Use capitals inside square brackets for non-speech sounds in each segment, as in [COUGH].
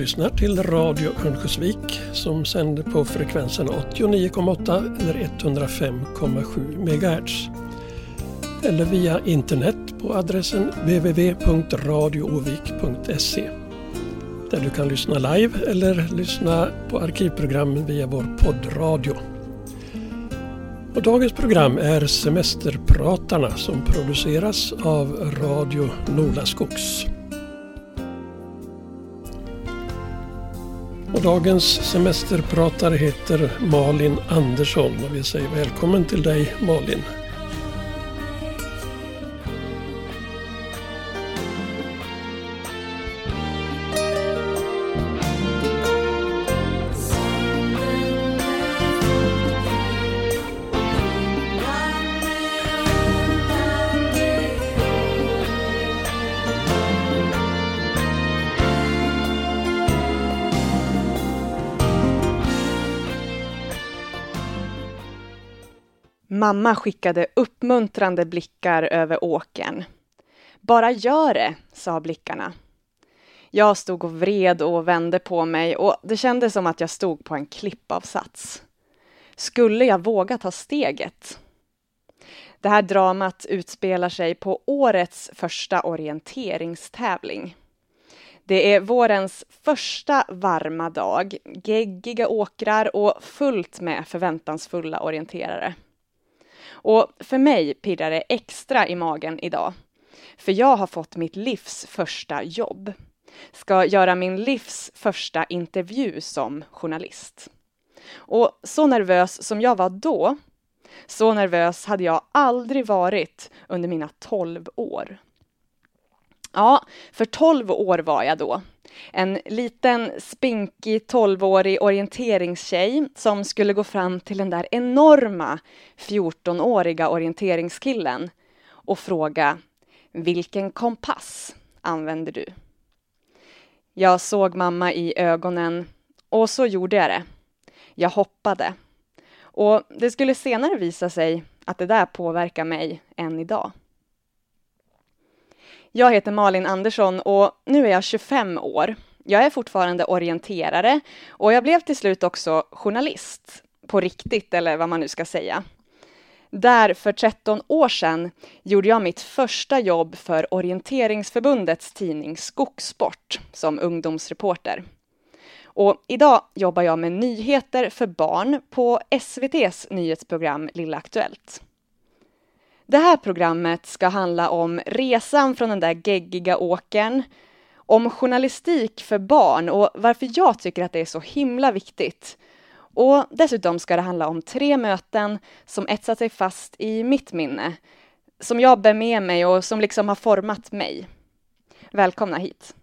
Lyssnar till Radio Örnsköldsvik som sänder på frekvensen 89,8 eller 105,7 MHz. Eller via internet på adressen www.radioovik.se där du kan lyssna live eller lyssna på arkivprogram via vår poddradio. Och dagens program är Semesterpratarna som produceras av Radio Nolaskogs. Och dagens semesterpratare heter Malin Andersson och vi säger välkommen till dig Malin. Mamma skickade uppmuntrande blickar över åkern. Bara gör det, sa blickarna. Jag stod och vred och vände på mig och det kändes som att jag stod på en klippavsats. Skulle jag våga ta steget? Det här dramat utspelar sig på årets första orienteringstävling. Det är vårens första varma dag, geggiga åkrar och fullt med förväntansfulla orienterare. Och för mig pirrar det extra i magen idag. För jag har fått mitt livs första jobb. Ska göra min livs första intervju som journalist. Och så nervös som jag var då, så nervös hade jag aldrig varit under mina tolv år. Ja, för tolv år var jag då. En liten spinkig tolvårig orienteringstjej som skulle gå fram till den där enorma 14-åriga orienteringskillen och fråga Vilken kompass använder du? Jag såg mamma i ögonen och så gjorde jag det. Jag hoppade. Och det skulle senare visa sig att det där påverkar mig än idag. Jag heter Malin Andersson och nu är jag 25 år. Jag är fortfarande orienterare och jag blev till slut också journalist. På riktigt, eller vad man nu ska säga. Där för 13 år sedan gjorde jag mitt första jobb för Orienteringsförbundets tidning Skogssport som ungdomsreporter. Och idag jobbar jag med nyheter för barn på SVTs nyhetsprogram Lilla Aktuellt. Det här programmet ska handla om resan från den där geggiga åkern, om journalistik för barn och varför jag tycker att det är så himla viktigt. Och dessutom ska det handla om tre möten som etsat sig fast i mitt minne, som jag bär med mig och som liksom har format mig. Välkomna hit!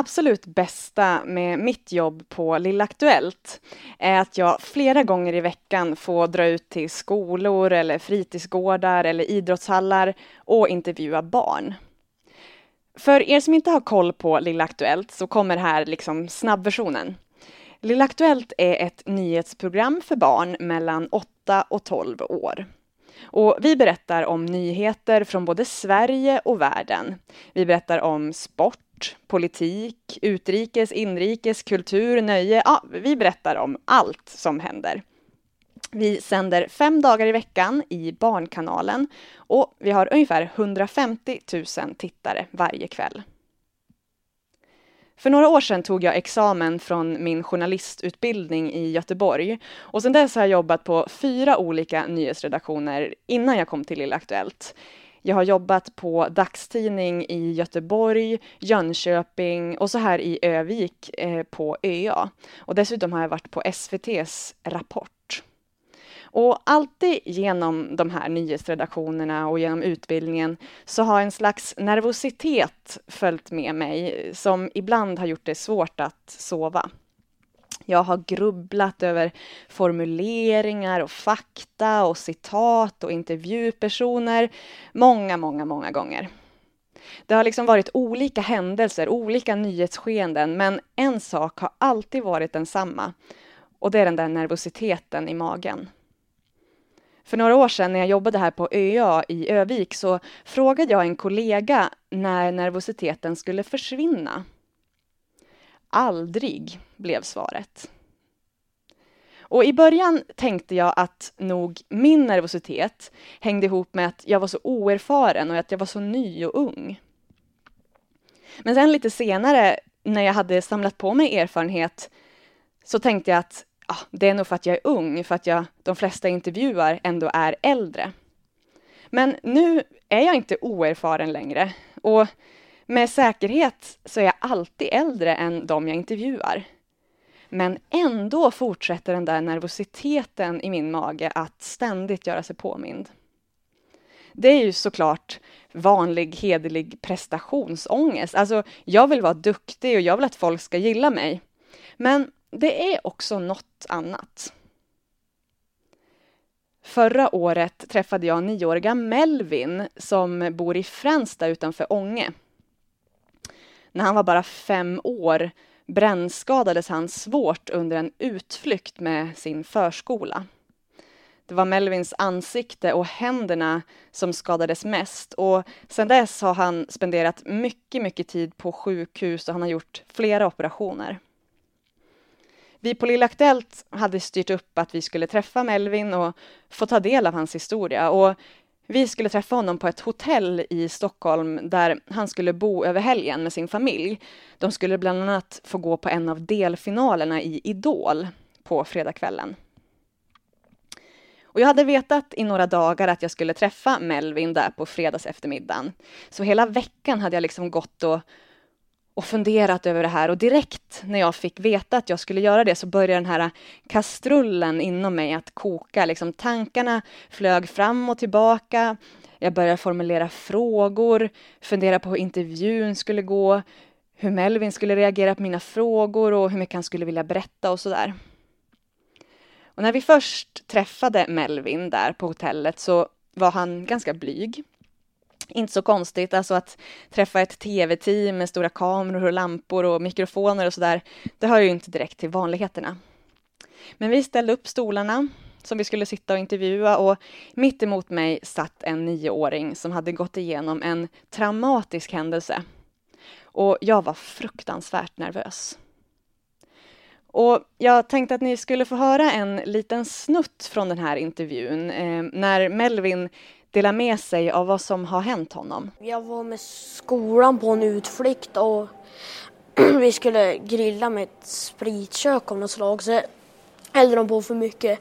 Absolut bästa med mitt jobb på Lilla Aktuellt är att jag flera gånger i veckan får dra ut till skolor eller fritidsgårdar eller idrottshallar och intervjua barn. För er som inte har koll på Lilla Aktuellt så kommer här liksom snabbversionen. Lilla Aktuellt är ett nyhetsprogram för barn mellan 8 och 12 år. Och vi berättar om nyheter från både Sverige och världen. Vi berättar om sport, politik, utrikes, inrikes, kultur, nöje. Ja, vi berättar om allt som händer. Vi sänder fem dagar i veckan i Barnkanalen och vi har ungefär 150 000 tittare varje kväll. För några år sedan tog jag examen från min journalistutbildning i Göteborg och sedan dess har jag jobbat på fyra olika nyhetsredaktioner innan jag kom till Lilla Aktuellt. Jag har jobbat på dagstidning i Göteborg, Jönköping och så här i Övik eh, på ÖA. Och dessutom har jag varit på SVTs Rapport. Och alltid genom de här nyhetsredaktionerna och genom utbildningen så har en slags nervositet följt med mig som ibland har gjort det svårt att sova. Jag har grubblat över formuleringar och fakta och citat och intervjupersoner många, många, många gånger. Det har liksom varit olika händelser, olika nyhetsskeenden, men en sak har alltid varit densamma och det är den där nervositeten i magen. För några år sedan när jag jobbade här på ÖA i Övik så frågade jag en kollega när nervositeten skulle försvinna. Aldrig, blev svaret. Och i början tänkte jag att nog min nervositet hängde ihop med att jag var så oerfaren och att jag var så ny och ung. Men sen lite senare, när jag hade samlat på mig erfarenhet, så tänkte jag att ah, det är nog för att jag är ung, för att jag, de flesta intervjuar ändå är äldre. Men nu är jag inte oerfaren längre och med säkerhet så är jag alltid äldre än de jag intervjuar. Men ändå fortsätter den där nervositeten i min mage att ständigt göra sig påmind. Det är ju såklart vanlig hederlig prestationsångest. Alltså, jag vill vara duktig och jag vill att folk ska gilla mig. Men det är också något annat. Förra året träffade jag nioåriga Melvin som bor i Fränsta utanför Ånge. När han var bara fem år brännskadades han svårt under en utflykt med sin förskola. Det var Melvins ansikte och händerna som skadades mest och sedan dess har han spenderat mycket, mycket tid på sjukhus och han har gjort flera operationer. Vi på Lilla Aktuellt hade styrt upp att vi skulle träffa Melvin och få ta del av hans historia och vi skulle träffa honom på ett hotell i Stockholm där han skulle bo över helgen med sin familj. De skulle bland annat få gå på en av delfinalerna i Idol på fredagskvällen. Och jag hade vetat i några dagar att jag skulle träffa Melvin där på fredags eftermiddagen. Så hela veckan hade jag liksom gått och, och funderat över det här och direkt när jag fick veta att jag skulle göra det så började den här kastrullen inom mig att koka. Liksom tankarna flög fram och tillbaka. Jag började formulera frågor, fundera på hur intervjun skulle gå, hur Melvin skulle reagera på mina frågor och hur mycket han skulle vilja berätta och sådär. Och när vi först träffade Melvin där på hotellet så var han ganska blyg. Inte så konstigt, alltså att träffa ett tv-team med stora kameror och lampor och mikrofoner och sådär, det hör ju inte direkt till vanligheterna. Men vi ställde upp stolarna som vi skulle sitta och intervjua och mitt emot mig satt en nioåring som hade gått igenom en traumatisk händelse. Och jag var fruktansvärt nervös. Och jag tänkte att ni skulle få höra en liten snutt från den här intervjun eh, när Melvin delar med sig av vad som har hänt honom. Jag var med skolan på en utflykt och [CLEARS THROAT] vi skulle grilla med ett spritkök av något slag. Så hällde de på för mycket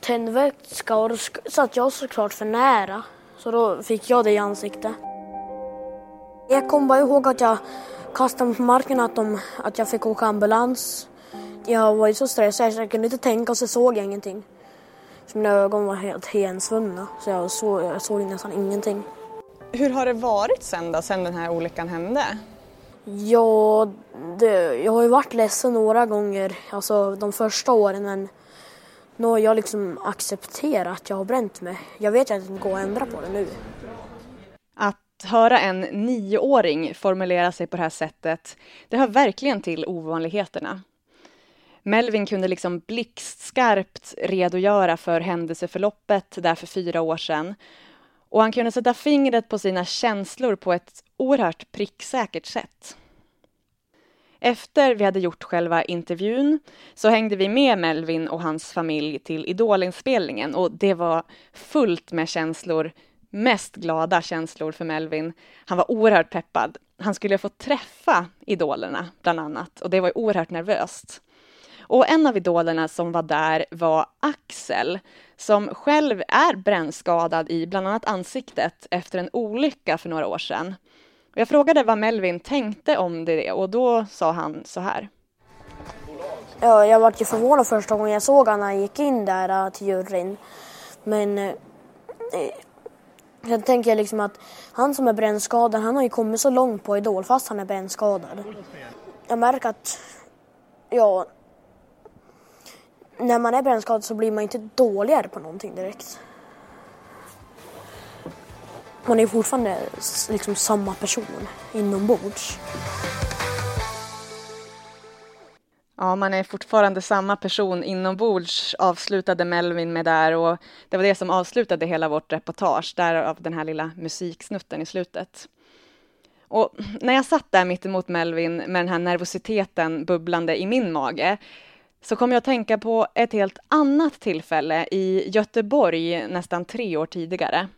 tändvätska och då satt jag såklart för nära. Så då fick jag det i ansiktet. Jag kommer bara ihåg att jag kastade mig på marken att, de, att jag fick åka ambulans. Jag var ju så stressad så jag kunde inte tänka och så såg jag ingenting. Så mina ögon var helt hensvunna så jag såg, jag såg nästan ingenting. Hur har det varit sen då, sen den här olyckan hände? Ja, det, jag har ju varit ledsen några gånger, alltså de första åren men nu har jag liksom accepterat att jag har bränt mig. Jag vet att det inte går att ändra på det nu. Att höra en nioåring formulera sig på det här sättet, det hör verkligen till ovanligheterna. Melvin kunde liksom blixtskarpt redogöra för händelseförloppet där för fyra år sedan. Och han kunde sätta fingret på sina känslor på ett oerhört pricksäkert sätt. Efter vi hade gjort själva intervjun så hängde vi med Melvin och hans familj till Idolinspelningen och det var fullt med känslor, mest glada känslor för Melvin. Han var oerhört peppad. Han skulle få träffa idolerna, bland annat, och det var oerhört nervöst. Och en av idolerna som var där var Axel, som själv är brännskadad i bland annat ansiktet efter en olycka för några år sedan. Jag frågade vad Melvin tänkte om det och då sa han så här. Ja, jag var ju förvånad första gången jag såg honom när han gick in där äh, till juryn. Men eh, jag tänker liksom att han som är brännskadad, han har ju kommit så långt på Idol fast han är brännskadad. Jag märker att, ja, när man är brännskadad så blir man inte dåligare på någonting direkt. Man är fortfarande liksom samma person inombords. Ja, man är fortfarande samma person inombords, avslutade Melvin med där och det var det som avslutade hela vårt reportage, därav den här lilla musiksnutten i slutet. Och när jag satt där mittemot Melvin med den här nervositeten bubblande i min mage så kom jag att tänka på ett helt annat tillfälle i Göteborg nästan tre år tidigare.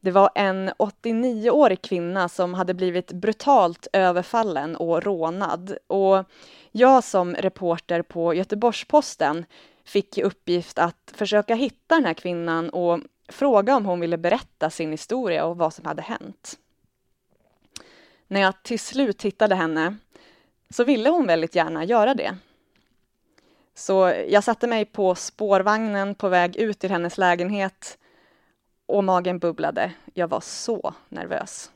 Det var en 89-årig kvinna som hade blivit brutalt överfallen och rånad. Och jag som reporter på Göteborgs-Posten fick i uppgift att försöka hitta den här kvinnan och fråga om hon ville berätta sin historia och vad som hade hänt. När jag till slut hittade henne så ville hon väldigt gärna göra det. Så jag satte mig på spårvagnen på väg ut till hennes lägenhet och magen bubblade. Jag var så nervös.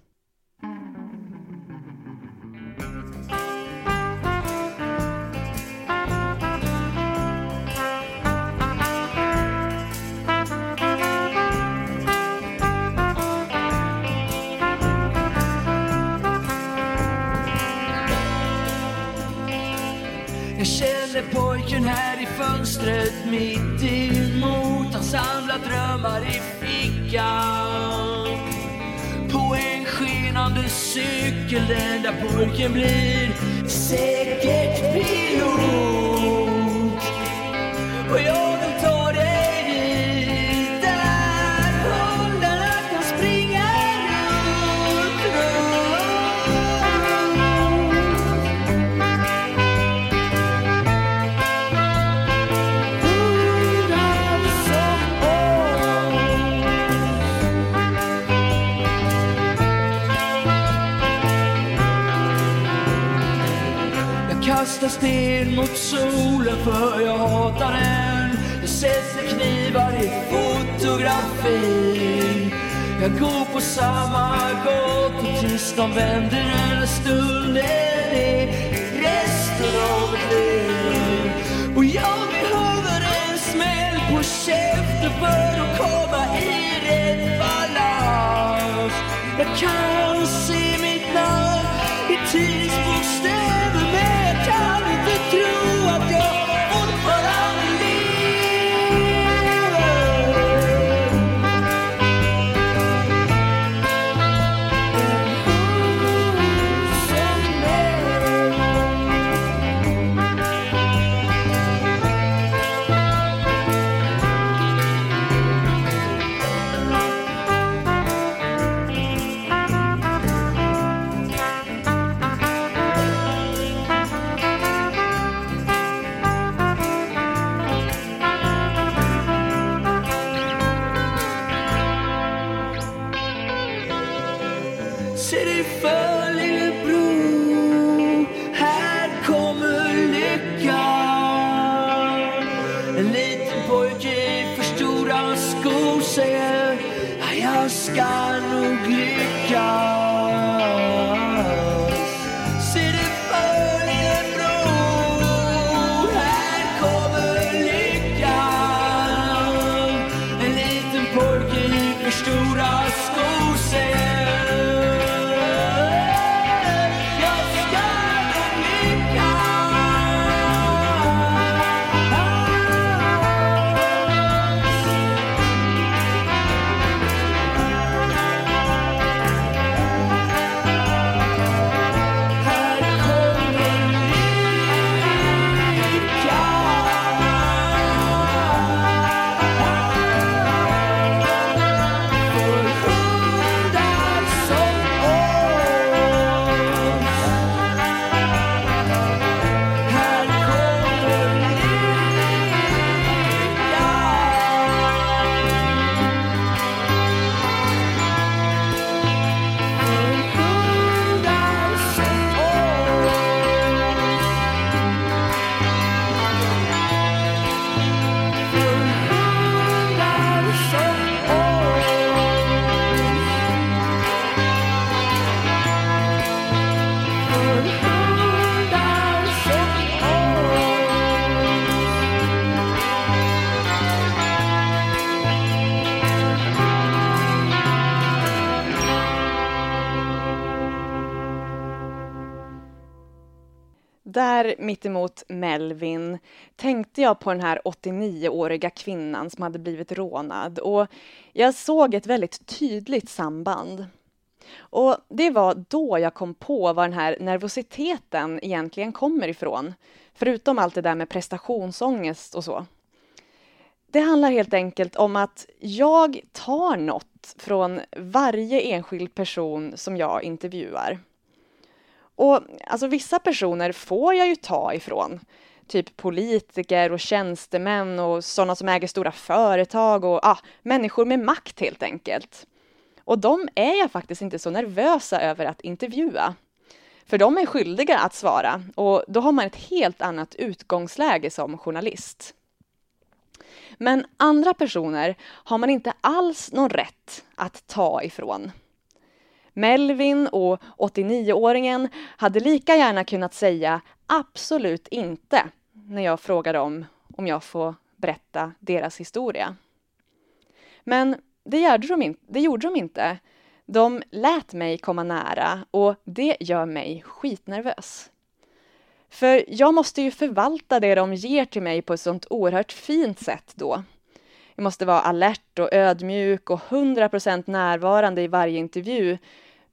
Jag pojken här i fönstret mitt emot. Han samlar drömmar i fickan. På en skenande cykel Den där pojken blir säkert pilot. Och jag Jag sten mot solen för jag hatar den. Jag sätter knivar i fotografi Jag går på samma gator tills de vänder en stunden är resten av mitt liv Och jag behöver en smäll på käften för att komma i rätt balans. Jag kan se mitt namn i tidens Där mittemot Melvin tänkte jag på den här 89-åriga kvinnan som hade blivit rånad och jag såg ett väldigt tydligt samband. Och det var då jag kom på var den här nervositeten egentligen kommer ifrån. Förutom allt det där med prestationsångest och så. Det handlar helt enkelt om att jag tar något från varje enskild person som jag intervjuar. Och alltså vissa personer får jag ju ta ifrån. Typ politiker och tjänstemän och sådana som äger stora företag och ah, människor med makt helt enkelt. Och de är jag faktiskt inte så nervösa över att intervjua. För de är skyldiga att svara och då har man ett helt annat utgångsläge som journalist. Men andra personer har man inte alls någon rätt att ta ifrån. Melvin och 89-åringen hade lika gärna kunnat säga absolut inte när jag frågade dem om jag får berätta deras historia. Men det gjorde de, in- det gjorde de inte. De lät mig komma nära och det gör mig skitnervös. För jag måste ju förvalta det de ger till mig på ett sånt oerhört fint sätt då. Jag måste vara alert och ödmjuk och 100% närvarande i varje intervju.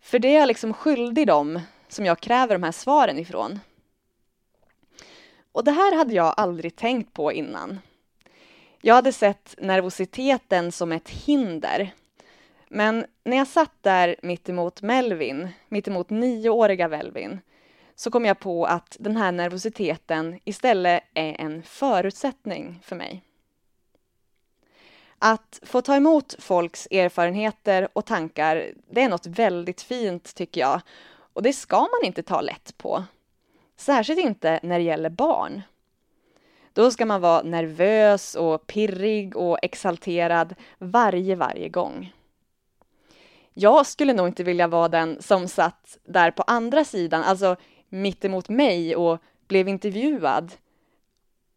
För det är jag liksom skyldig dem som jag kräver de här svaren ifrån. Och det här hade jag aldrig tänkt på innan. Jag hade sett nervositeten som ett hinder. Men när jag satt där mittemot Melvin, mittemot nioåriga Melvin, så kom jag på att den här nervositeten istället är en förutsättning för mig. Att få ta emot folks erfarenheter och tankar, det är något väldigt fint tycker jag. Och det ska man inte ta lätt på. Särskilt inte när det gäller barn. Då ska man vara nervös och pirrig och exalterad varje, varje gång. Jag skulle nog inte vilja vara den som satt där på andra sidan, alltså mitt emot mig och blev intervjuad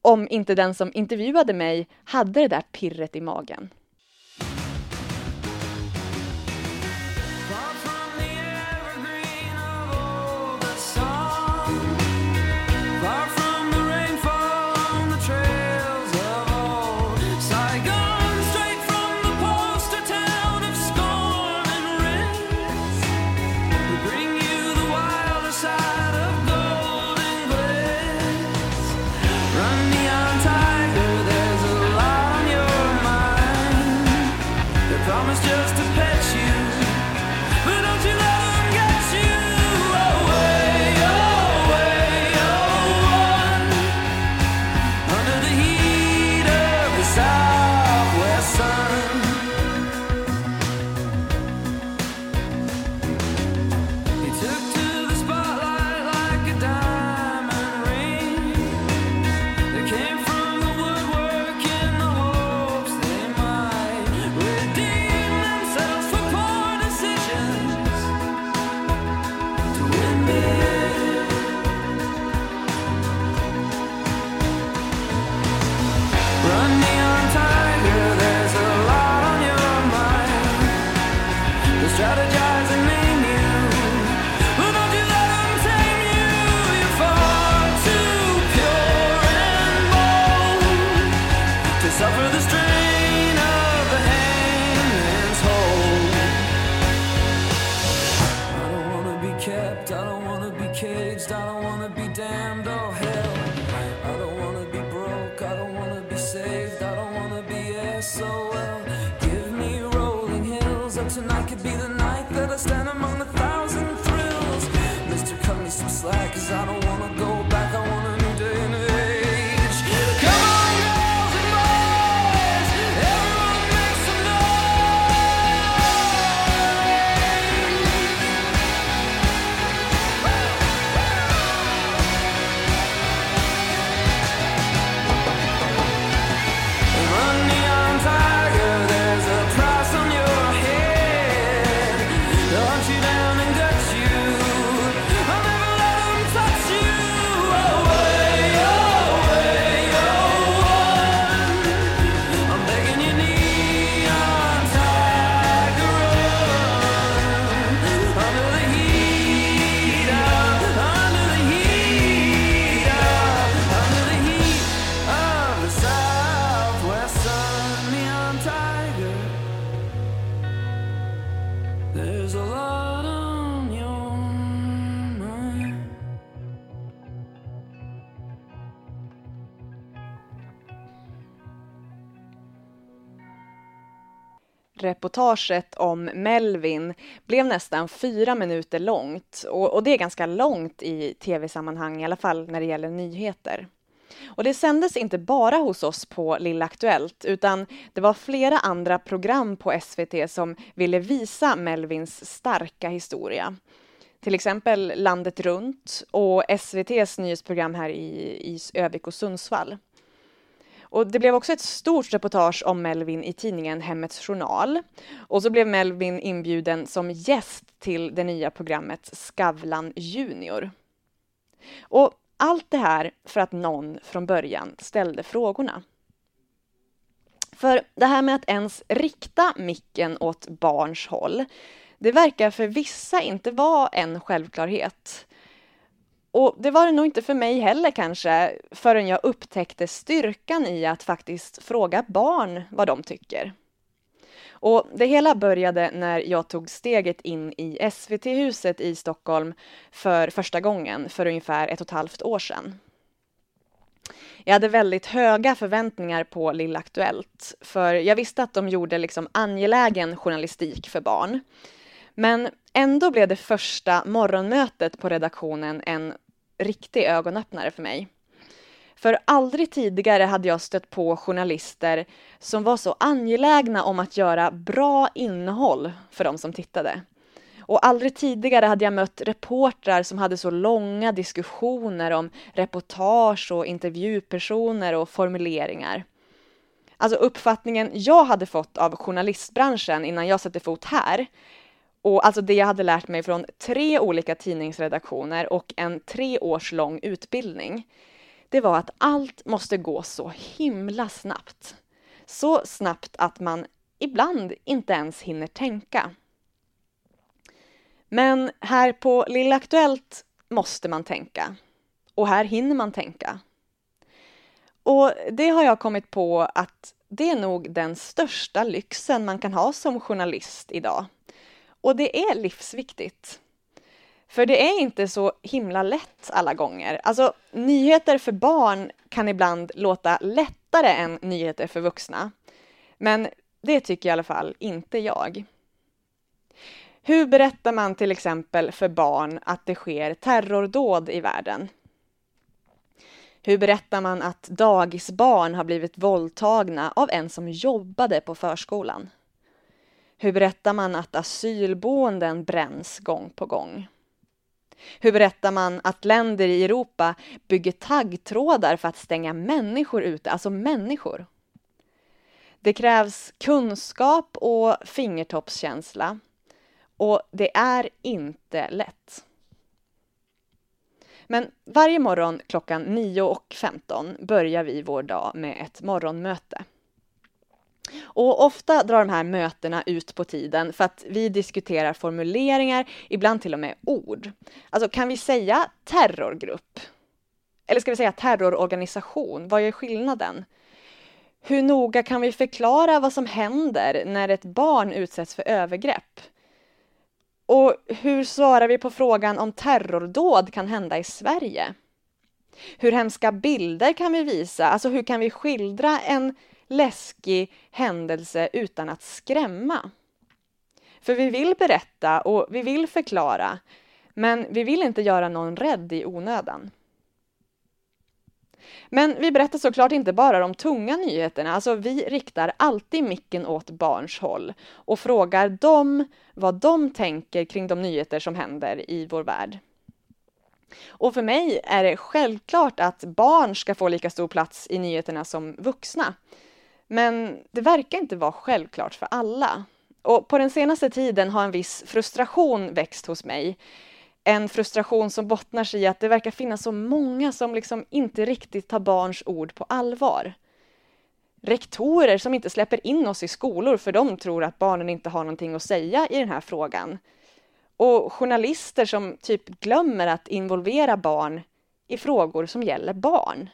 om inte den som intervjuade mig hade det där pirret i magen. Reportaget om Melvin blev nästan fyra minuter långt och, och det är ganska långt i tv-sammanhang, i alla fall när det gäller nyheter. Och det sändes inte bara hos oss på Lilla Aktuellt utan det var flera andra program på SVT som ville visa Melvins starka historia. Till exempel Landet runt och SVTs nyhetsprogram här i, i Övik och Sundsvall. Och det blev också ett stort reportage om Melvin i tidningen Hemmets Journal. Och så blev Melvin inbjuden som gäst till det nya programmet Skavlan Junior. Och allt det här för att någon från början ställde frågorna. För det här med att ens rikta micken åt barns håll, det verkar för vissa inte vara en självklarhet. Och det var det nog inte för mig heller kanske, förrän jag upptäckte styrkan i att faktiskt fråga barn vad de tycker. Och det hela började när jag tog steget in i SVT-huset i Stockholm för första gången för ungefär ett och ett halvt år sedan. Jag hade väldigt höga förväntningar på Lilla Aktuellt, för jag visste att de gjorde liksom angelägen journalistik för barn. Men ändå blev det första morgonmötet på redaktionen en riktig ögonöppnare för mig. För aldrig tidigare hade jag stött på journalister som var så angelägna om att göra bra innehåll för de som tittade. Och aldrig tidigare hade jag mött reportrar som hade så långa diskussioner om reportage och intervjupersoner och formuleringar. Alltså uppfattningen jag hade fått av journalistbranschen innan jag satte fot här och alltså det jag hade lärt mig från tre olika tidningsredaktioner och en tre års lång utbildning. Det var att allt måste gå så himla snabbt. Så snabbt att man ibland inte ens hinner tänka. Men här på Lilla Aktuellt måste man tänka. Och här hinner man tänka. Och det har jag kommit på att det är nog den största lyxen man kan ha som journalist idag. Och det är livsviktigt. För det är inte så himla lätt alla gånger. Alltså, nyheter för barn kan ibland låta lättare än nyheter för vuxna. Men det tycker i alla fall inte jag. Hur berättar man till exempel för barn att det sker terrordåd i världen? Hur berättar man att dagisbarn har blivit våldtagna av en som jobbade på förskolan? Hur berättar man att asylboenden bränns gång på gång? Hur berättar man att länder i Europa bygger taggtrådar för att stänga människor ute, alltså människor? Det krävs kunskap och fingertoppskänsla och det är inte lätt. Men varje morgon klockan 9.15 börjar vi vår dag med ett morgonmöte. Och ofta drar de här mötena ut på tiden för att vi diskuterar formuleringar, ibland till och med ord. Alltså kan vi säga terrorgrupp? Eller ska vi säga terrororganisation? Vad är skillnaden? Hur noga kan vi förklara vad som händer när ett barn utsätts för övergrepp? Och hur svarar vi på frågan om terrordåd kan hända i Sverige? Hur hemska bilder kan vi visa? Alltså hur kan vi skildra en läskig händelse utan att skrämma? För vi vill berätta och vi vill förklara, men vi vill inte göra någon rädd i onödan. Men vi berättar såklart inte bara de tunga nyheterna, alltså vi riktar alltid micken åt barns håll och frågar dem vad de tänker kring de nyheter som händer i vår värld. Och för mig är det självklart att barn ska få lika stor plats i nyheterna som vuxna. Men det verkar inte vara självklart för alla. Och på den senaste tiden har en viss frustration växt hos mig. En frustration som bottnar sig i att det verkar finnas så många som liksom inte riktigt tar barns ord på allvar. Rektorer som inte släpper in oss i skolor för de tror att barnen inte har någonting att säga i den här frågan. Och journalister som typ glömmer att involvera barn i frågor som gäller barn.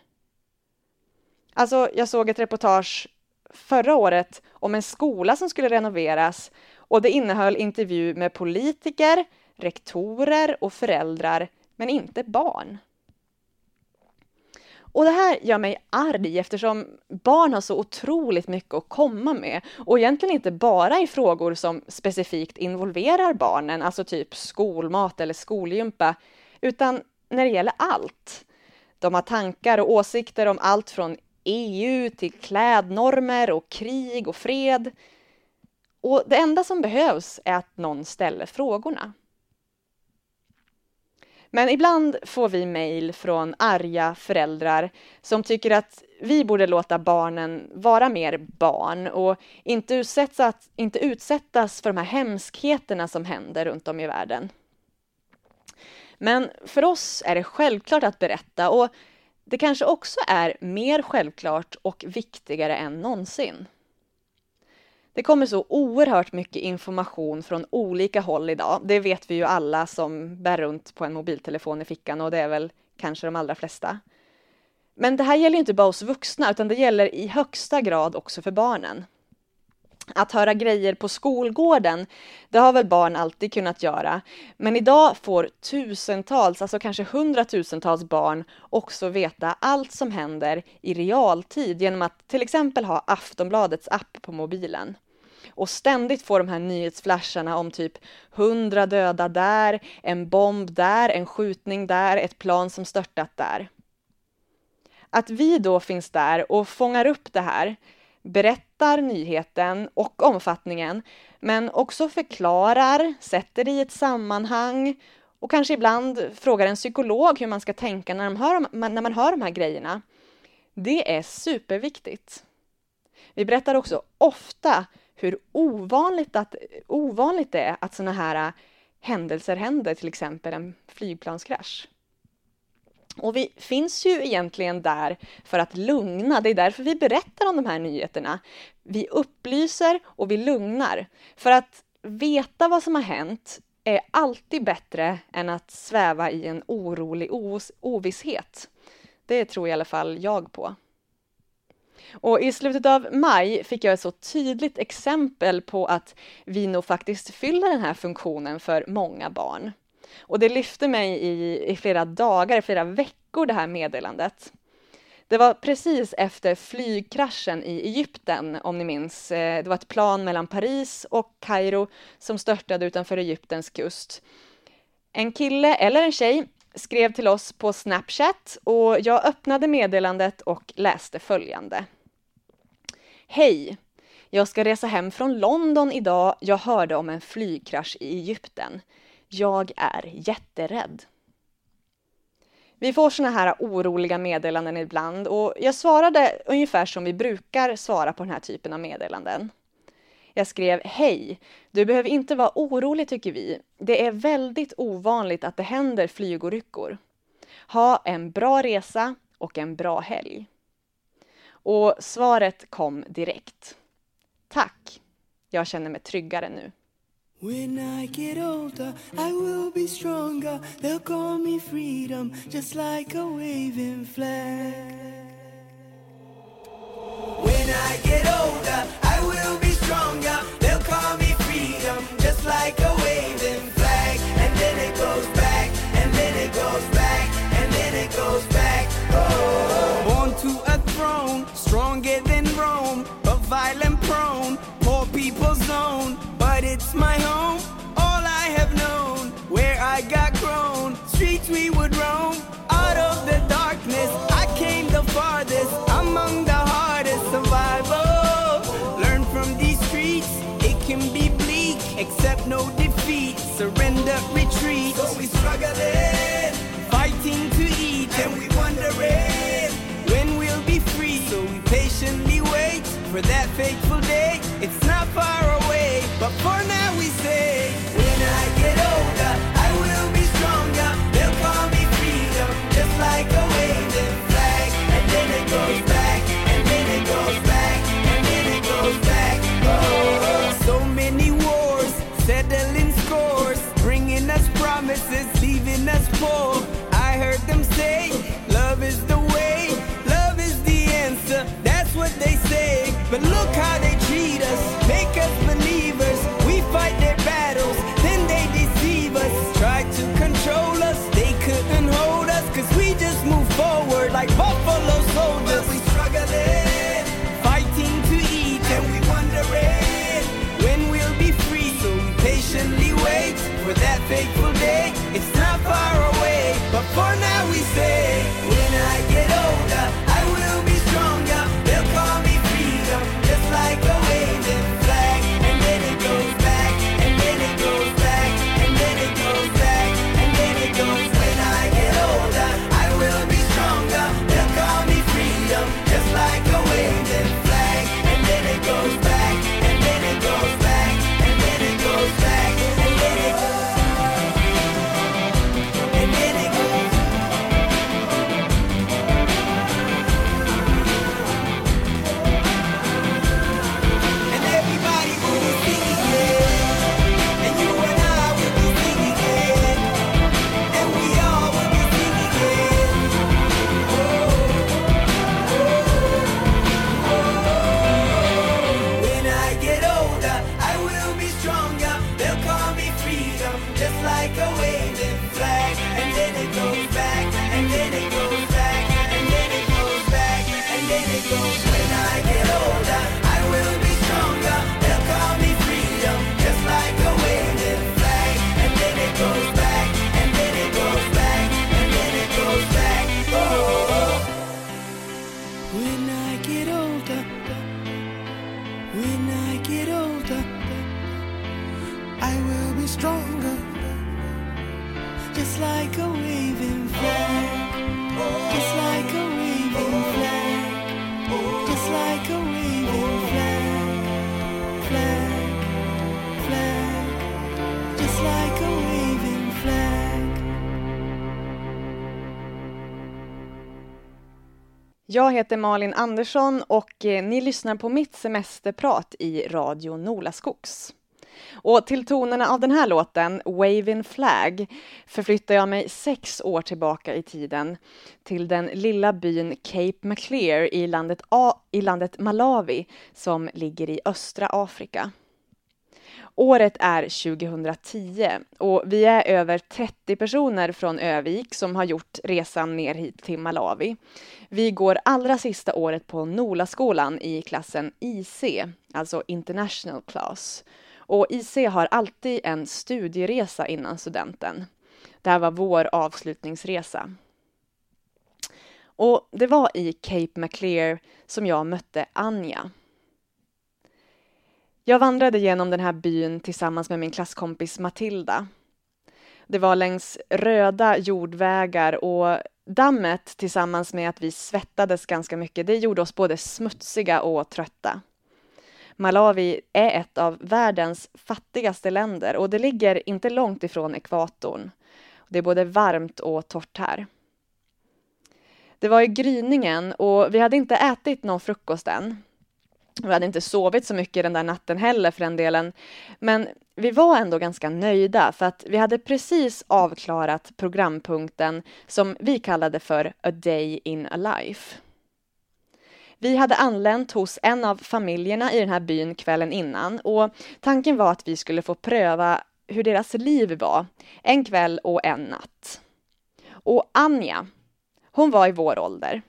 Alltså, jag såg ett reportage förra året om en skola som skulle renoveras och det innehöll intervju med politiker, rektorer och föräldrar, men inte barn. Och det här gör mig arg eftersom barn har så otroligt mycket att komma med och egentligen inte bara i frågor som specifikt involverar barnen, alltså typ skolmat eller skolgympa, utan när det gäller allt. De har tankar och åsikter om allt från EU till klädnormer och krig och fred. Och det enda som behövs är att någon ställer frågorna. Men ibland får vi mejl från arga föräldrar som tycker att vi borde låta barnen vara mer barn och inte utsättas, inte utsättas för de här hemskheterna som händer runt om i världen. Men för oss är det självklart att berätta och det kanske också är mer självklart och viktigare än någonsin. Det kommer så oerhört mycket information från olika håll idag. Det vet vi ju alla som bär runt på en mobiltelefon i fickan och det är väl kanske de allra flesta. Men det här gäller inte bara oss vuxna utan det gäller i högsta grad också för barnen. Att höra grejer på skolgården, det har väl barn alltid kunnat göra. Men idag får tusentals, alltså kanske hundratusentals barn också veta allt som händer i realtid genom att till exempel ha Aftonbladets app på mobilen. Och ständigt får de här nyhetsflasharna om typ hundra döda där, en bomb där, en skjutning där, ett plan som störtat där. Att vi då finns där och fångar upp det här, berättar nyheten och omfattningen, men också förklarar, sätter det i ett sammanhang och kanske ibland frågar en psykolog hur man ska tänka när, de hör, när man hör de här grejerna. Det är superviktigt. Vi berättar också ofta hur ovanligt, att, ovanligt det är att sådana här händelser händer, till exempel en flygplanskrasch. Och vi finns ju egentligen där för att lugna. Det är därför vi berättar om de här nyheterna. Vi upplyser och vi lugnar. För att veta vad som har hänt är alltid bättre än att sväva i en orolig os ovisshet. Det tror i alla fall jag på. Och i slutet av maj fick jag ett så tydligt exempel på att vi nog faktiskt fyller den här funktionen för många barn. Och det lyfte mig i, i flera dagar, i flera veckor, det här meddelandet. Det var precis efter flygkraschen i Egypten, om ni minns. Eh, det var ett plan mellan Paris och Kairo som störtade utanför Egyptens kust. En kille eller en tjej skrev till oss på Snapchat och jag öppnade meddelandet och läste följande. Hej! Jag ska resa hem från London idag. Jag hörde om en flygkrasch i Egypten. Jag är jätterädd. Vi får såna här oroliga meddelanden ibland och jag svarade ungefär som vi brukar svara på den här typen av meddelanden. Jag skrev Hej! Du behöver inte vara orolig tycker vi. Det är väldigt ovanligt att det händer flygolyckor. Ha en bra resa och en bra helg. Och svaret kom direkt. Tack! Jag känner mig tryggare nu. When I get older, I will be stronger. They'll call me freedom, just like a waving flag. When I get older, I retreat. So we struggling, fighting to eat, and we wondering when we'll be free. So we patiently wait for that fateful day. It's not far away, but for now we say, when I get older, Jag heter Malin Andersson och eh, ni lyssnar på mitt semesterprat i Radio Nolaskogs. Och till tonerna av den här låten, Waving Flag, förflyttar jag mig sex år tillbaka i tiden till den lilla byn Cape Maclear i landet, A- i landet Malawi som ligger i östra Afrika. Året är 2010 och vi är över 30 personer från Övik som har gjort resan ner hit till Malawi. Vi går allra sista året på NOLA-skolan i klassen IC, alltså International Class. Och IC har alltid en studieresa innan studenten. Det här var vår avslutningsresa. Och det var i Cape Maclear som jag mötte Anja. Jag vandrade genom den här byn tillsammans med min klasskompis Matilda. Det var längs röda jordvägar och dammet tillsammans med att vi svettades ganska mycket, det gjorde oss både smutsiga och trötta. Malawi är ett av världens fattigaste länder och det ligger inte långt ifrån ekvatorn. Det är både varmt och torrt här. Det var i gryningen och vi hade inte ätit någon frukost än. Vi hade inte sovit så mycket den där natten heller för den delen. Men vi var ändå ganska nöjda för att vi hade precis avklarat programpunkten som vi kallade för A Day in a Life. Vi hade anlänt hos en av familjerna i den här byn kvällen innan och tanken var att vi skulle få pröva hur deras liv var en kväll och en natt. Och Anja, hon var i vår ålder.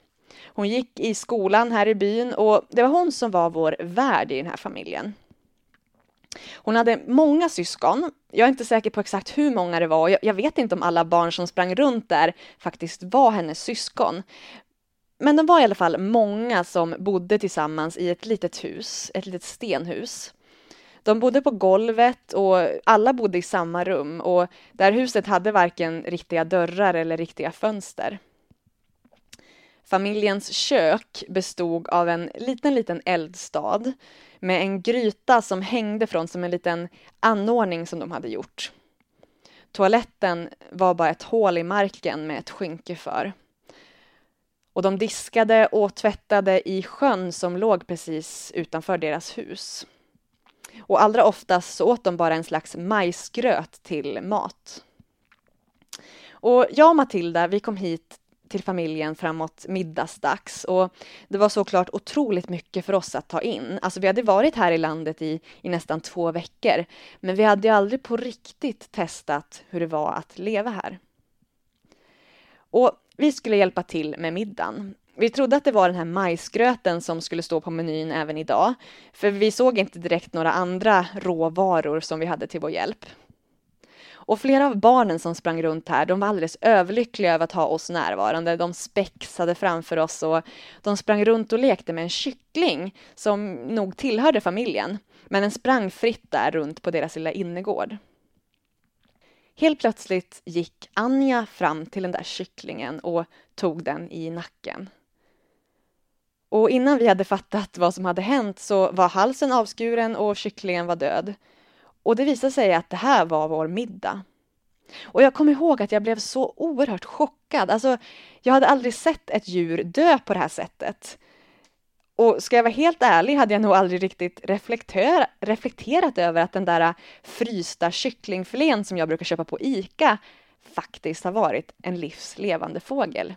Hon gick i skolan här i byn och det var hon som var vår värd i den här familjen. Hon hade många syskon. Jag är inte säker på exakt hur många det var. Jag, vet inte om alla barn som sprang runt där faktiskt var hennes syskon. Men de var i alla fall många som bodde tillsammans i ett litet hus, ett litet stenhus. De bodde på golvet och alla bodde i samma rum och det här huset hade varken riktiga dörrar eller riktiga fönster. Familjens kök bestod av en liten, liten eldstad med en gryta som hängde från som en liten anordning som de hade gjort. Toaletten var bara ett hål i marken med ett skynke för. Och de diskade och tvättade i sjön som låg precis utanför deras hus. Och allra oftast så åt de bara en slags majsgröt till mat. Och jag och Matilda, vi kom hit till familjen framåt middagsdags och det var såklart otroligt mycket för oss att ta in. Alltså vi hade varit här i landet i, i nästan två veckor, men vi hade aldrig på riktigt testat hur det var att leva här. Och vi skulle hjälpa till med middagen. Vi trodde att det var den här majsgröten som skulle stå på menyn även idag, för vi såg inte direkt några andra råvaror som vi hade till vår hjälp. Och flera av barnen som sprang runt här, de var alldeles överlyckliga över att ha oss närvarande. De spexade framför oss och de sprang runt och lekte med en kyckling som nog tillhörde familjen, men den sprang fritt där runt på deras lilla innergård. Helt plötsligt gick Anja fram till den där kycklingen och tog den i nacken. Och innan vi hade fattat vad som hade hänt så var halsen avskuren och kycklingen var död. Och det visade sig att det här var vår middag. Och jag kommer ihåg att jag blev så oerhört chockad. Alltså, jag hade aldrig sett ett djur dö på det här sättet. Och ska jag vara helt ärlig hade jag nog aldrig riktigt reflekterat över att den där frysta kycklingfilén som jag brukar köpa på ICA faktiskt har varit en livslevande fågel.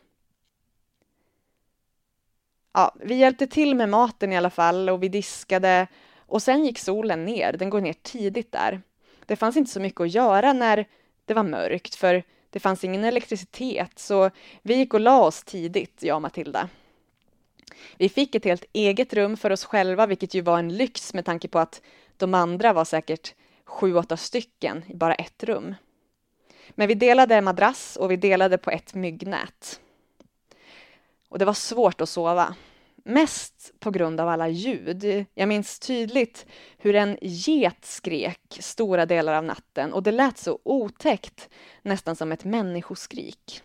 Ja, vi hjälpte till med maten i alla fall och vi diskade och sen gick solen ner, den går ner tidigt där. Det fanns inte så mycket att göra när det var mörkt för det fanns ingen elektricitet så vi gick och la oss tidigt, jag och Matilda. Vi fick ett helt eget rum för oss själva, vilket ju var en lyx med tanke på att de andra var säkert sju, åtta stycken i bara ett rum. Men vi delade madrass och vi delade på ett myggnät. Och det var svårt att sova. Mest på grund av alla ljud. Jag minns tydligt hur en get skrek stora delar av natten och det lät så otäckt, nästan som ett människoskrik.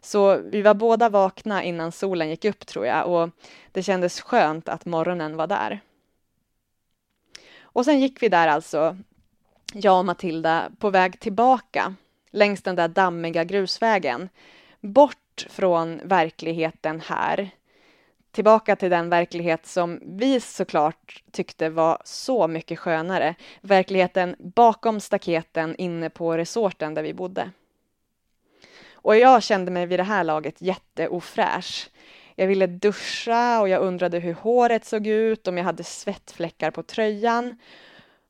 Så vi var båda vakna innan solen gick upp tror jag och det kändes skönt att morgonen var där. Och sen gick vi där alltså, jag och Matilda, på väg tillbaka längs den där dammiga grusvägen. Bort från verkligheten här. Tillbaka till den verklighet som vi såklart tyckte var så mycket skönare. Verkligheten bakom staketen inne på resorten där vi bodde. Och jag kände mig vid det här laget jätteofräsch. Jag ville duscha och jag undrade hur håret såg ut, om jag hade svettfläckar på tröjan.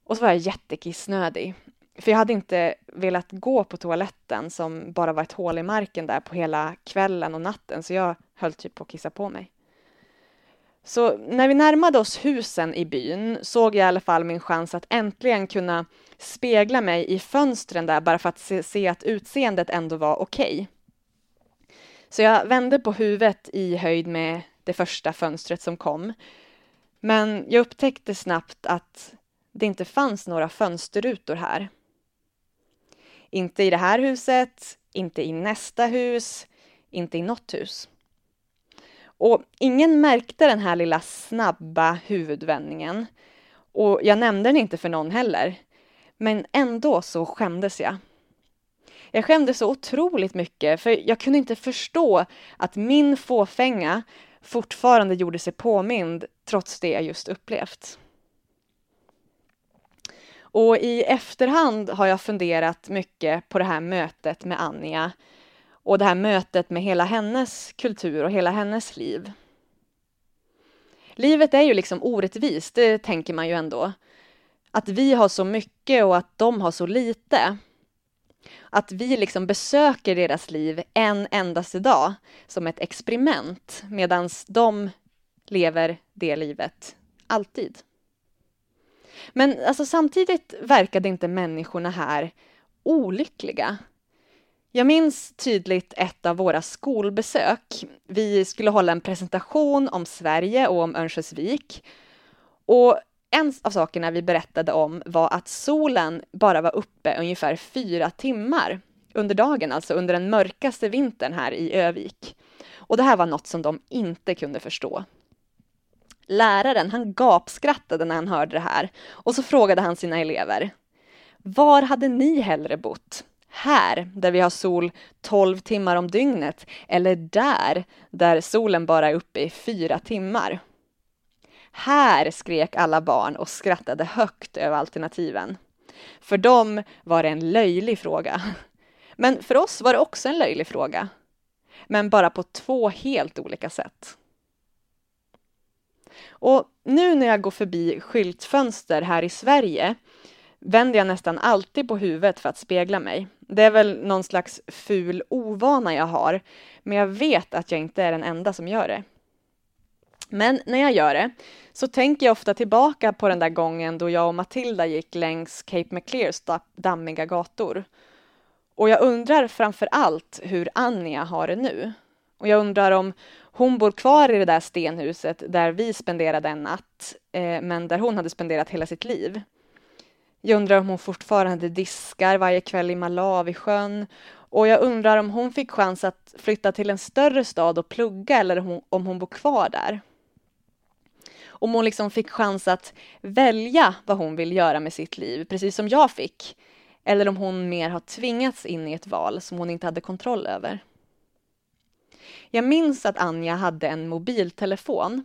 Och så var jag jättekissnödig. För jag hade inte velat gå på toaletten som bara var ett hål i marken där på hela kvällen och natten, så jag höll typ på att kissa på mig. Så när vi närmade oss husen i byn såg jag i alla fall min chans att äntligen kunna spegla mig i fönstren där bara för att se, se att utseendet ändå var okej. Okay. Så jag vände på huvudet i höjd med det första fönstret som kom. Men jag upptäckte snabbt att det inte fanns några fönsterrutor här. Inte i det här huset, inte i nästa hus, inte i något hus. Och ingen märkte den här lilla snabba huvudvändningen. Och jag nämnde den inte för någon heller. Men ändå så skämdes jag. Jag skämdes så otroligt mycket för jag kunde inte förstå att min fåfänga fortfarande gjorde sig påmind trots det jag just upplevt. Och i efterhand har jag funderat mycket på det här mötet med Anja och det här mötet med hela hennes kultur och hela hennes liv. Livet är ju liksom orättvist, det tänker man ju ändå. Att vi har så mycket och att de har så lite. Att vi liksom besöker deras liv en endaste dag som ett experiment medan de lever det livet alltid. Men alltså, samtidigt verkade inte människorna här olyckliga. Jag minns tydligt ett av våra skolbesök. Vi skulle hålla en presentation om Sverige och om Örnsköldsvik. Och en av sakerna vi berättade om var att solen bara var uppe ungefär fyra timmar under dagen, alltså under den mörkaste vintern här i Övik. Och det här var något som de inte kunde förstå. Läraren, han gapskrattade när han hörde det här och så frågade han sina elever. Var hade ni hellre bott? Här, där vi har sol 12 timmar om dygnet, eller där, där solen bara är uppe i fyra timmar? Här skrek alla barn och skrattade högt över alternativen. För dem var det en löjlig fråga. Men för oss var det också en löjlig fråga. Men bara på två helt olika sätt. Och nu när jag går förbi skyltfönster här i Sverige vänder jag nästan alltid på huvudet för att spegla mig. Det är väl någon slags ful ovana jag har, men jag vet att jag inte är den enda som gör det. Men när jag gör det så tänker jag ofta tillbaka på den där gången då jag och Matilda gick längs Cape McClears dammiga gator. Och jag undrar framför allt hur Anja har det nu. Och jag undrar om hon bor kvar i det där stenhuset där vi spenderade en natt, eh, men där hon hade spenderat hela sitt liv. Jag undrar om hon fortfarande diskar varje kväll i Malawisjön och jag undrar om hon fick chans att flytta till en större stad och plugga eller om hon bor kvar där. Om hon liksom fick chans att välja vad hon vill göra med sitt liv, precis som jag fick. Eller om hon mer har tvingats in i ett val som hon inte hade kontroll över. Jag minns att Anja hade en mobiltelefon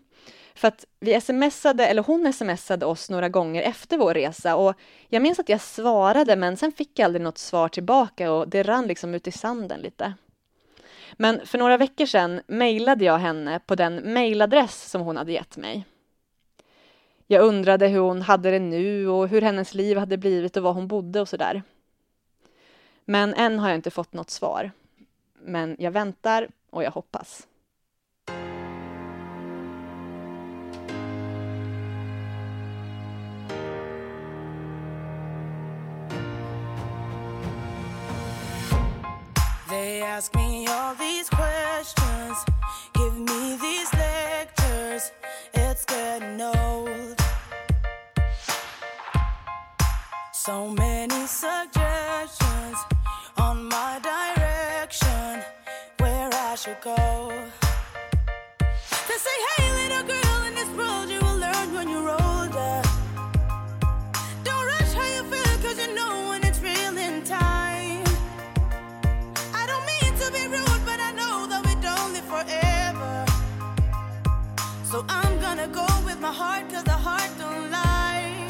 för att vi smsade, eller hon smsade oss några gånger efter vår resa och jag minns att jag svarade men sen fick jag aldrig något svar tillbaka och det rann liksom ut i sanden lite. Men för några veckor sedan mejlade jag henne på den mejladress som hon hade gett mig. Jag undrade hur hon hade det nu och hur hennes liv hade blivit och var hon bodde och sådär. Men än har jag inte fått något svar. Men jag väntar och jag hoppas. They ask me all these questions, give me these lectures. It's getting old. So many suggestions on my direction, where I should go. Gonna go with my heart, cause the heart don't lie.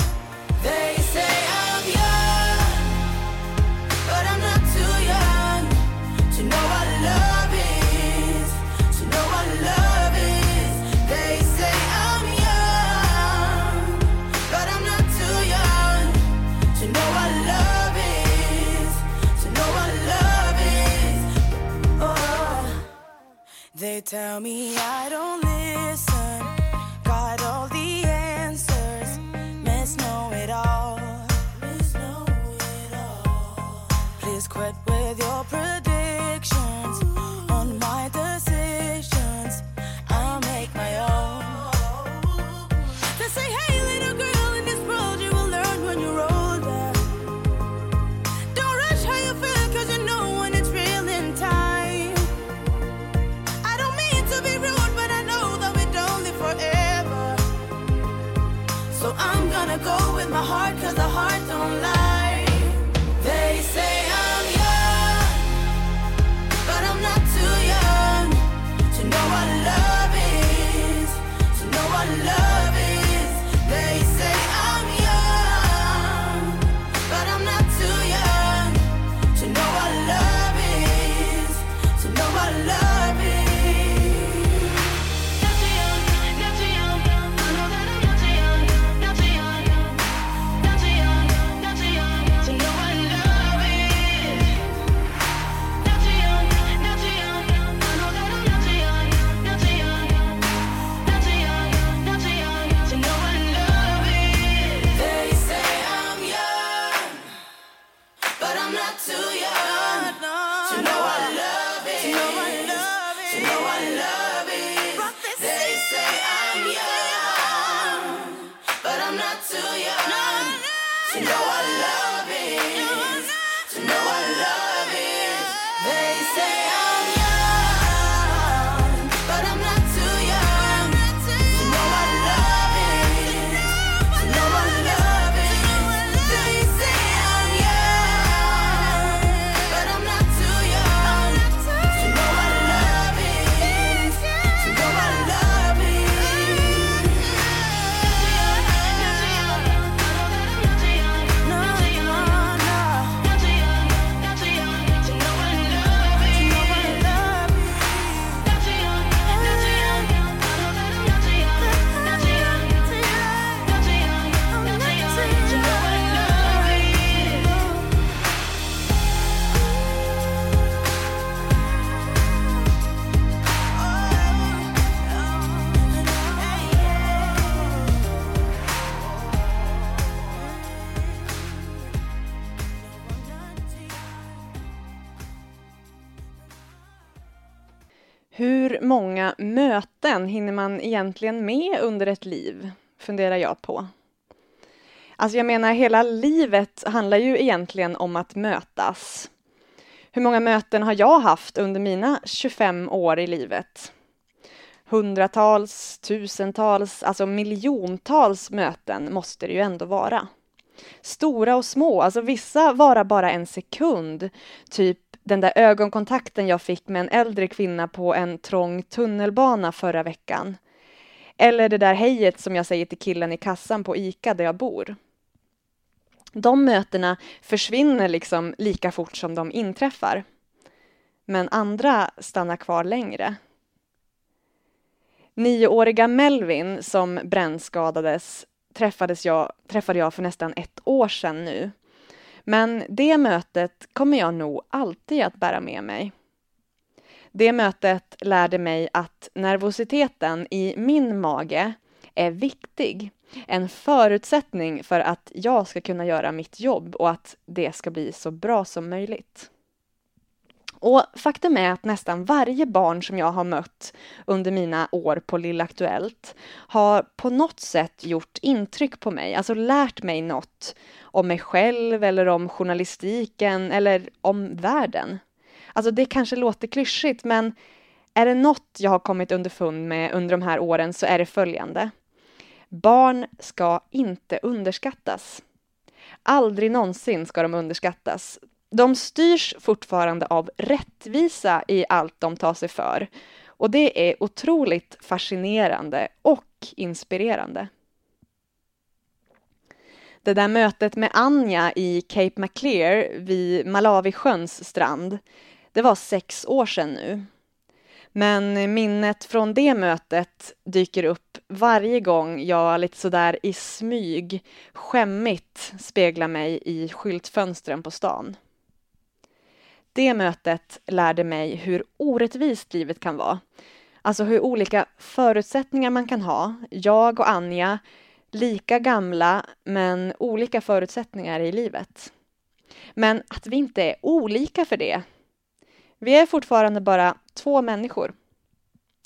They say I'm young, but I'm not too young to know what love is. To know what love is. They say I'm young, but I'm not too young to know what love is. To know what love is. Oh. They tell me I don't listen. Protect möten hinner man egentligen med under ett liv? Funderar jag på. Alltså jag menar, hela livet handlar ju egentligen om att mötas. Hur många möten har jag haft under mina 25 år i livet? Hundratals, tusentals, alltså miljontals möten måste det ju ändå vara. Stora och små, alltså vissa varar bara en sekund. Typ den där ögonkontakten jag fick med en äldre kvinna på en trång tunnelbana förra veckan. Eller det där hejet som jag säger till killen i kassan på ICA där jag bor. De mötena försvinner liksom lika fort som de inträffar. Men andra stannar kvar längre. Nioåriga Melvin som brännskadades träffades jag, träffade jag för nästan ett år sedan nu. Men det mötet kommer jag nog alltid att bära med mig. Det mötet lärde mig att nervositeten i min mage är viktig. En förutsättning för att jag ska kunna göra mitt jobb och att det ska bli så bra som möjligt. Och faktum är att nästan varje barn som jag har mött under mina år på Lilla Aktuellt har på något sätt gjort intryck på mig, alltså lärt mig något om mig själv eller om journalistiken eller om världen. Alltså det kanske låter klyschigt men är det något jag har kommit underfund med under de här åren så är det följande. Barn ska inte underskattas. Aldrig någonsin ska de underskattas. De styrs fortfarande av rättvisa i allt de tar sig för. Och det är otroligt fascinerande och inspirerande. Det där mötet med Anja i Cape Maclear vid Malawisjöns strand, det var sex år sedan nu. Men minnet från det mötet dyker upp varje gång jag lite sådär i smyg skämmigt speglar mig i skyltfönstren på stan. Det mötet lärde mig hur orättvist livet kan vara. Alltså hur olika förutsättningar man kan ha. Jag och Anja, lika gamla men olika förutsättningar i livet. Men att vi inte är olika för det. Vi är fortfarande bara två människor.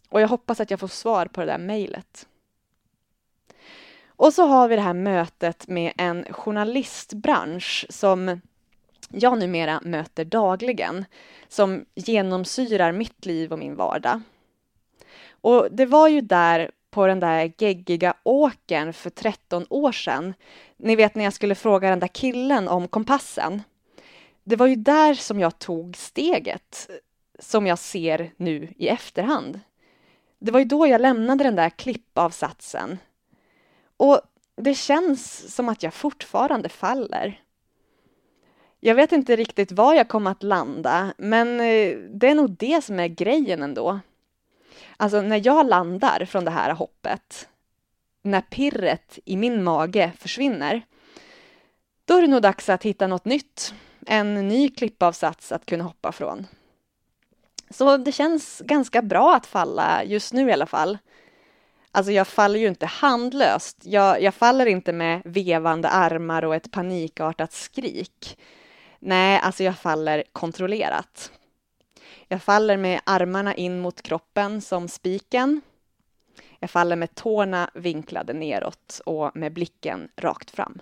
Och jag hoppas att jag får svar på det där mejlet. Och så har vi det här mötet med en journalistbransch som jag numera möter dagligen, som genomsyrar mitt liv och min vardag. Och det var ju där på den där geggiga åkern för 13 år sedan. Ni vet när jag skulle fråga den där killen om kompassen. Det var ju där som jag tog steget som jag ser nu i efterhand. Det var ju då jag lämnade den där klippavsatsen. Och det känns som att jag fortfarande faller. Jag vet inte riktigt var jag kommer att landa, men eh, det är nog det som är grejen ändå. Alltså när jag landar från det här hoppet, när pirret i min mage försvinner, då är det nog dags att hitta något nytt, en ny klippavsats att kunna hoppa från. Så det känns ganska bra att falla just nu i alla fall. Alltså jag faller ju inte handlöst. Jag, jag faller inte med vevande armar och ett panikartat skrik. Nej, alltså jag faller kontrollerat. Jag faller med armarna in mot kroppen som spiken. Jag faller med tårna vinklade neråt och med blicken rakt fram.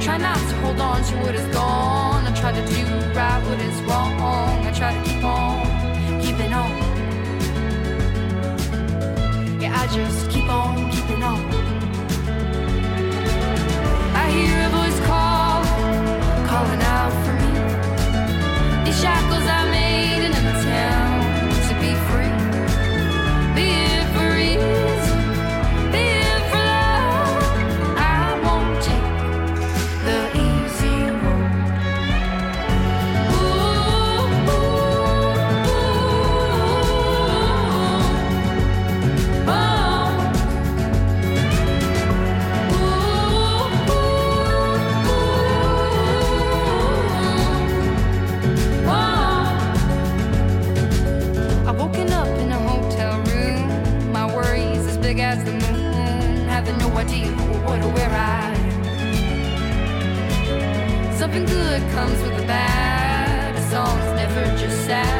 Try not to hold on to what is gone. I try to do right what is wrong. I try to keep on keeping on. Yeah, I just keep good comes with the bad. A song's never just sad.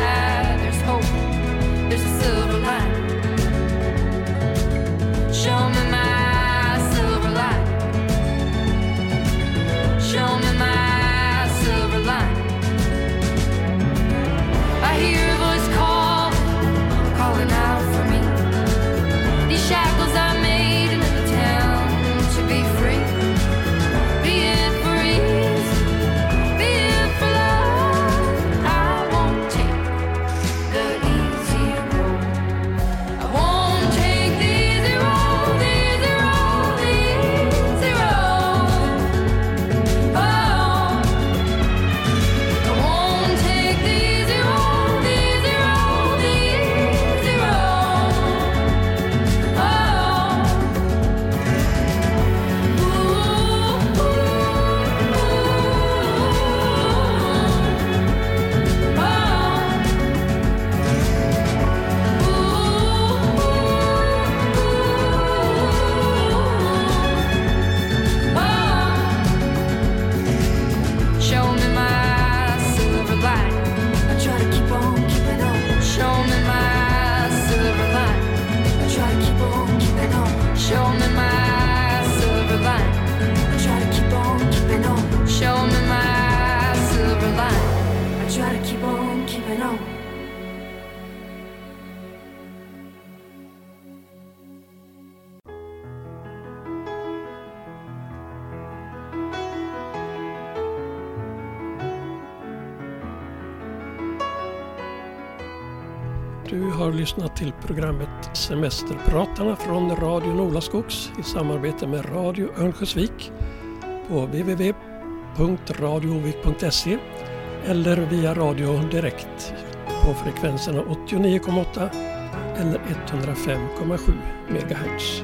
lyssnat till programmet Semesterpratarna från Radio Nolaskogs i samarbete med Radio Örnsköldsvik på www.radiovik.se eller via radio direkt på frekvenserna 89,8 eller 105,7 MHz.